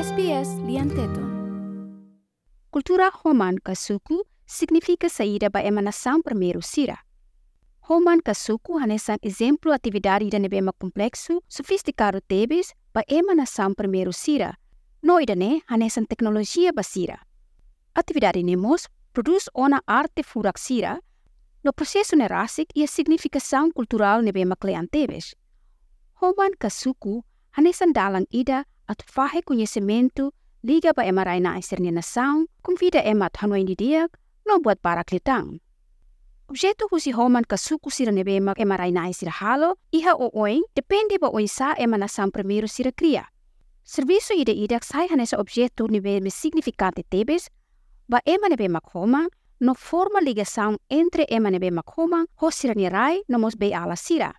SBS lian-teton. Cultura Roman Kasuku significa saída para uma nação primeiro Sira. Roman Kasuku hanesan exemplo atividade ida nebema complexo, sofisticado tebes para uma nação primeiro Sira. No ida ne hanesan tecnologia basira. Atividade nemos produz ona arte furak Sira, no processo nerasik e a significação cultural nebema kleantebes. Roman Kasuku hanesan dalang ida at fahe conhecimento liga ba ema raina iser ni nação, convida ema at hanoin di diak, no buat para klitang. Objeto husi homan kasuku sira nebe ema ema raina isir halo, iha o oing, depende ba oin sa ema nação primeiro sira cria. Serviço ida idak sai hanesa objeto nebe me significante tebes, ba ema nebe makhoma, no forma ligação entre ema nebe makhoma, ho sira ni rai no mos be ala sira.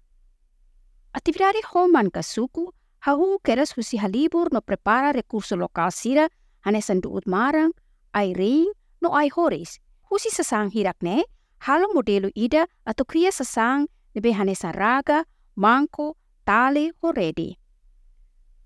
Atividade homan kasuku Hahu keras husi halibur no prepara recurso lokal sira hanesan duut marang, ai ring, no ai horis. Husi sasang hirak ne, halo modelo ida atau kria sasang nebe hanesan raga, mangko, tale, ho ready.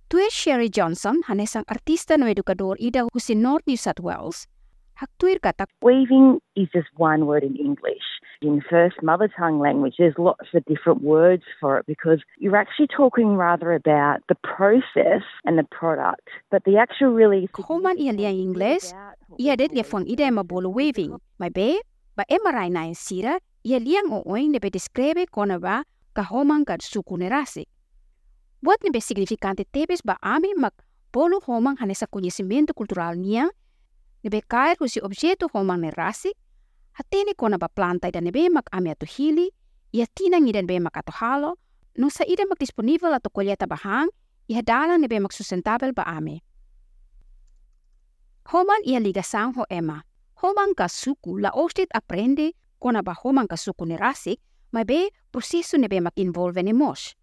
Tue Sherry Johnson hanesang artista no educador ida husi North New South Wales. Hak tuir Weaving is just one word in English. In first mother tongue language, there's lots of different words for it because you're actually talking rather about the process and the product. But the actual really Homan ia liang Ingles, ia det lia fong ida ema bolo waving. Mai be, ba ema rai na sira, ia liang o oing nebe describe kona ba ka homan kad suku nerasi. Buat nebe significante tebes ba ami mak bolo homan hanesa conhecimento cultural niang, nebe kair husi objeto homan nerasi, hatene kona ba planta ida nebe mak ami atu hili, ia tinang ida nebe mak atu halo, no sa ida mak disponível atu colheita bahang, ia dalang nebe mak sustentável ba ami. Homan ia ligação ho ema. Homan ka suku la ostit aprende kona ba homan ka suku nerasik, mai be processo nebe mak involve ne mos.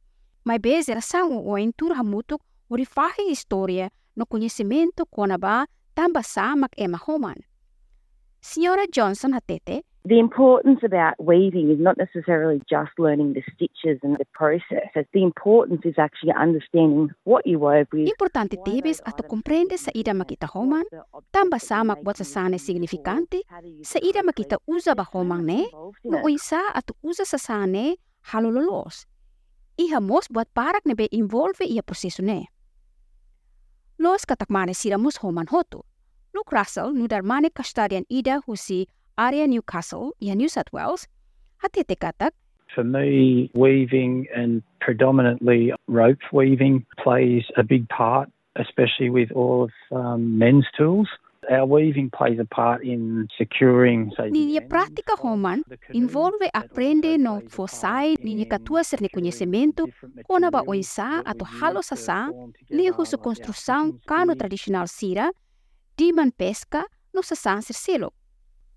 Mai be zeração o oin tur hamutuk ori fahe história no conhecimento kona ba tamba sa mak ema homan. Senhora Johnson hatete, The importance about weaving is not necessarily just learning the stitches and the process. The importance is actually understanding what you wove with. importante tebes ato comprende sa ida makita homan, tamba sa mak buat sa sane significante, sa ida makita uza ba homang ne, no uisa ato uza sa sane halololos. Iha mos buat parak nebe involve ia proseso ne. Los katakmane sira mus homan hotu. Luke Russell nu darmane kastadian ida husi area Newcastle ia New South Wales, hatete katak For me, weaving and predominantly rope weaving plays a big part, especially with all of um, men's tools. Our weaving plays a part in securing, say, the Niña ends práctica of homan involve aprende no fosai niña katua ser ni conhecimento kona ba oisa ato halo use sa to sa form li together, husu construção kano tradicional sira, di man pesca no sa san ser selo.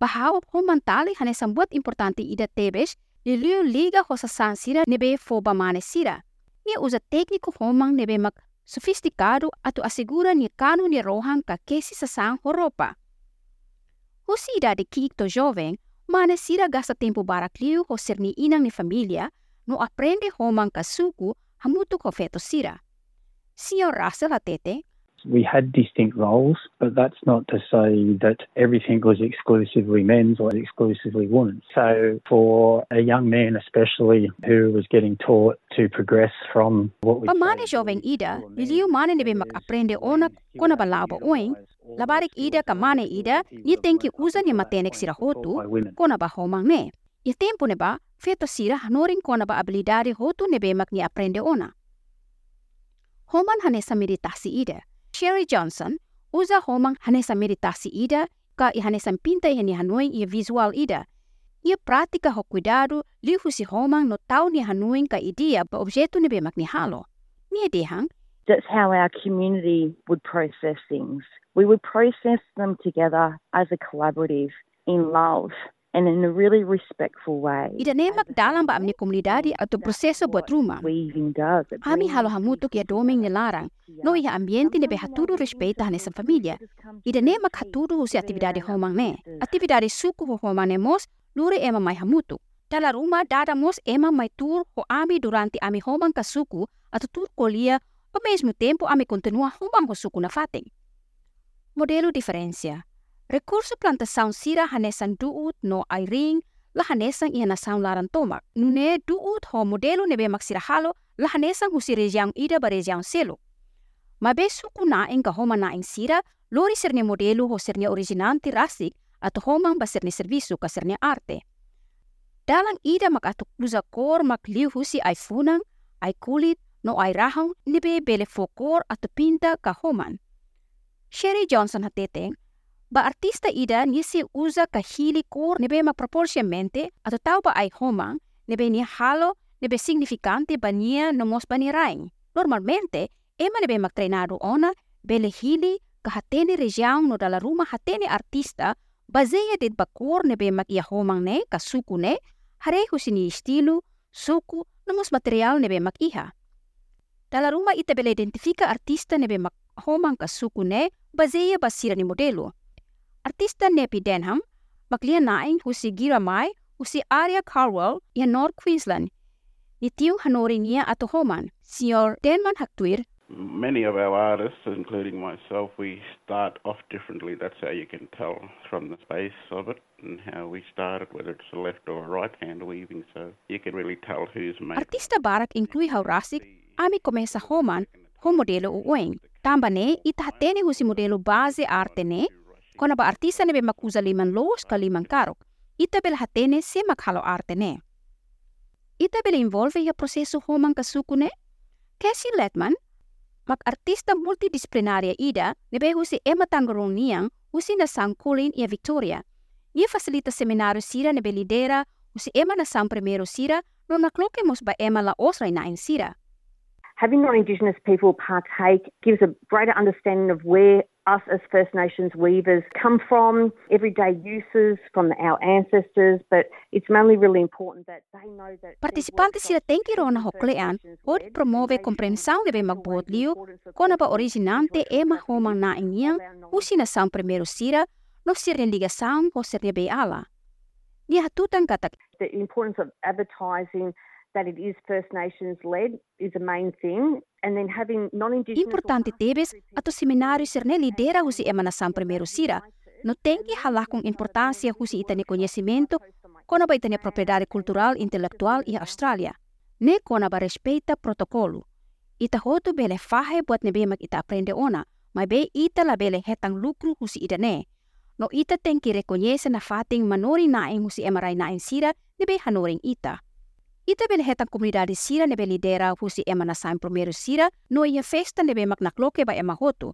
Bahao homan tali hanesan buat importante ida tebes li liu liga ho sa san sira nebe fo ba mane sira. Ni usa técnico homang nebe mak sofisticado ato asegura ni kano ni rohan ka kesi sa san horopa. Husi ida de kikto jovem, mane sira gasta tempo barakliu ho ser ni inang ni familia, no aprende homang kasuku hamutu ho feto sira. Senhor Russell atete, we had distinct roles, but that's not to say that everything was exclusively men's or exclusively women's. So for a young man especially who was getting taught to progress from what we Pamane ida, liliu mane nebe mak aprende ona kona oing, labarik ida ka mane ida, ni tenki ni matenek sira hotu, kona ba homang ne. Tempo neba, feto sira hanoring kona ba habilidade hotu nebe mak ni aprende ona. Homan meditasi ida. Sherry Johnson, homang hanesa meditasi ida, ka i pinta i ni hanuing i visual ida. Ia prática ho cuidado, homang no tau ni ka ba objeto nebe mak ni halo. Ni That's how our community would process things. We would process them together as a collaborative in love and in a really respectful way. ida nemak dalam ba amni komunidade atau proseso buat rumah. Ami halo hamutuk ya doming ni larang. No iha ambiente nebe haturu respeita hanesa familia. Ida nemak haturu husi atividade homang ne. Atividade suku ho homang ne mos, lure ema mai hamutuk. Dala rumah dada mos ema mai tur ho ami durante ami homang ka suku atau tur kolia ao mesmo tempo ami continua homang ho suku na fating. modelo diferencia. Recurso plantação sira hanesan duut no airing la hanesan ia nação laran tomak. Nune duut ho modelo nebe maksira halo la hanesan husi região ida ba região selo. Mabe suku naing ka homa naing sira lori serne modelo ho serne originanti rasik atau homang ba serne servisu ka serne arte. Dalang ida mak atuk luza kor mak liu husi ai funang, ai kulit, no ai rahang nebe bele fokor atau pinta ka homan. Sherry Johnson hateteng, ba artista ida nisi usa ka hili kor nebe mak proporciamente atau tau ba ai homang nebe ni halo nebe significante ba nia nomos ba ni raing. Normalmente, ema nebe mak treinado ona bele hili ka hatene região no dala rumah hatene artista baseia dit bakor nebe mak ia homang ne ka suku ne hare husini estilo, suku, nomos material nebe mak iha. Dala rumah ita bele identifika artista nebe mak homang ka suku ne baseia basira ni modelo. Artista nepi Denham, maklia naing husi gira mai husi area Cardwell ia North Queensland. Itiu hanori nia ato homan, Sr. Denman Haktuir, Many of our artists, including myself, we start off differently. That's how you can tell from the space of it and how we started, whether it's a left or a right hand weaving. So you can really tell who's made. Artista barak inclui haurasik, ami komesa homan, ho modelo uoing. Tamba ne, ita hatene husi modelo base arte ne, kona ba artista liman los ka liman karok. Ita bel hatene arte ne. Ita bel involve kasuku ne? Eh? Cassie Leatham, mak artista multidisciplinaria ida nebe husi Emma niang husi na sangkulin ia Victoria. Ia fasilita seminário sira nebe lidera husi Emma na sang primeiro sira no nakloke mos ba Emma la na sira. Having non-Indigenous people partake gives a greater understanding of where us as First Nations weavers come from, everyday uses from our ancestors, but it's mainly really important that they know that... Sila hoklean, od promove komprensão nebe magbuot liu, kona ba originante homang na ingiang, husi sang primeiro sira, no sirne ligação ho sirne be ala. Nia hatutan katak The importance of advertising that it is First Nations led is a main thing, and then having non-Indigenous... Importante tebes ato seminário sirne lidera husi ema na sang primeiro sira, no tenki halakong importância husi itane conhecimento, kona ba itane propriedade cultural intellectual i Australia. Ne kona ba respeita protokolo. Ita hotu bele fahe buat nebe mag ita aprende ona, mas be ita la bele hetang lucru husi ida ne. No ita tenki reconhece na fating manori naing husi emarai naing sira nebe hanoring ita. Ita bele hetang komunidade sira nebe lidera husi ema na saim primeiro sira no ia festa nebe mag nakloke ba ema hotu.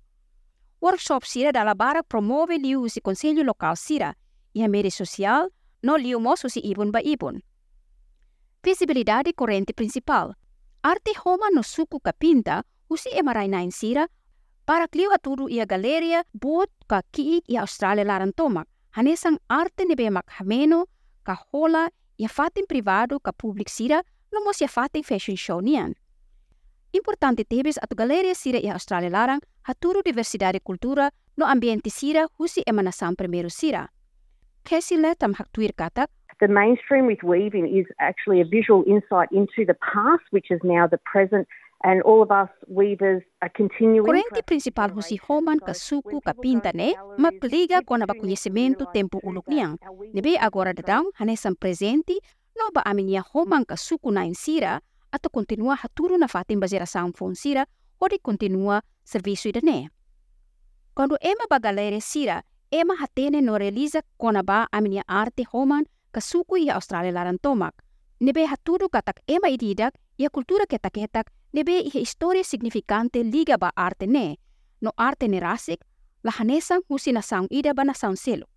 Workshop sira dala barak promove liu husi konselho lokal sira, ia media sosial, no liu mos husi ibun ba ibun. Visibilidade corrente principal. Arte homa no suku kapinta husi emarai naing sira para kliu haturu ia galeria buot ka kiik ia Australia laran tomak. Hanesang arte nebe mak hameno, ka hola, ia fatin privado ka publik sira, no mos ia fatin fashion show nian. Importante tebes atu galeria sira ia Australia larang, haturu diversidade kultura no ambiente sira husi emanasan primeiro sira. Casey Letam haktuir katak, The mainstream with weaving is actually a visual insight into the past, which is now the present, and all of us weavers are continuing... Korente principal husi homan ka suku ka pinta ne, magliga kona ba conhecimento tempo uluk niang. Nebe agora dadang hanesan presente, no ba amin ya homan ka suku na insira, ato continua haturu na fatin bazera sang fon sira, o di continua serviço ida ne. Quando ema ba galere sira, ema hatene no realiza kona ba amin ya arte homan ka suku ia Australia laran tomak. Nebe haturu katak ema ididak, ia kultura ketak-ketak, nebe ihe historia significante liga ba arte ne, no arte ne rasik, la hanesang husi na sang ida ba na.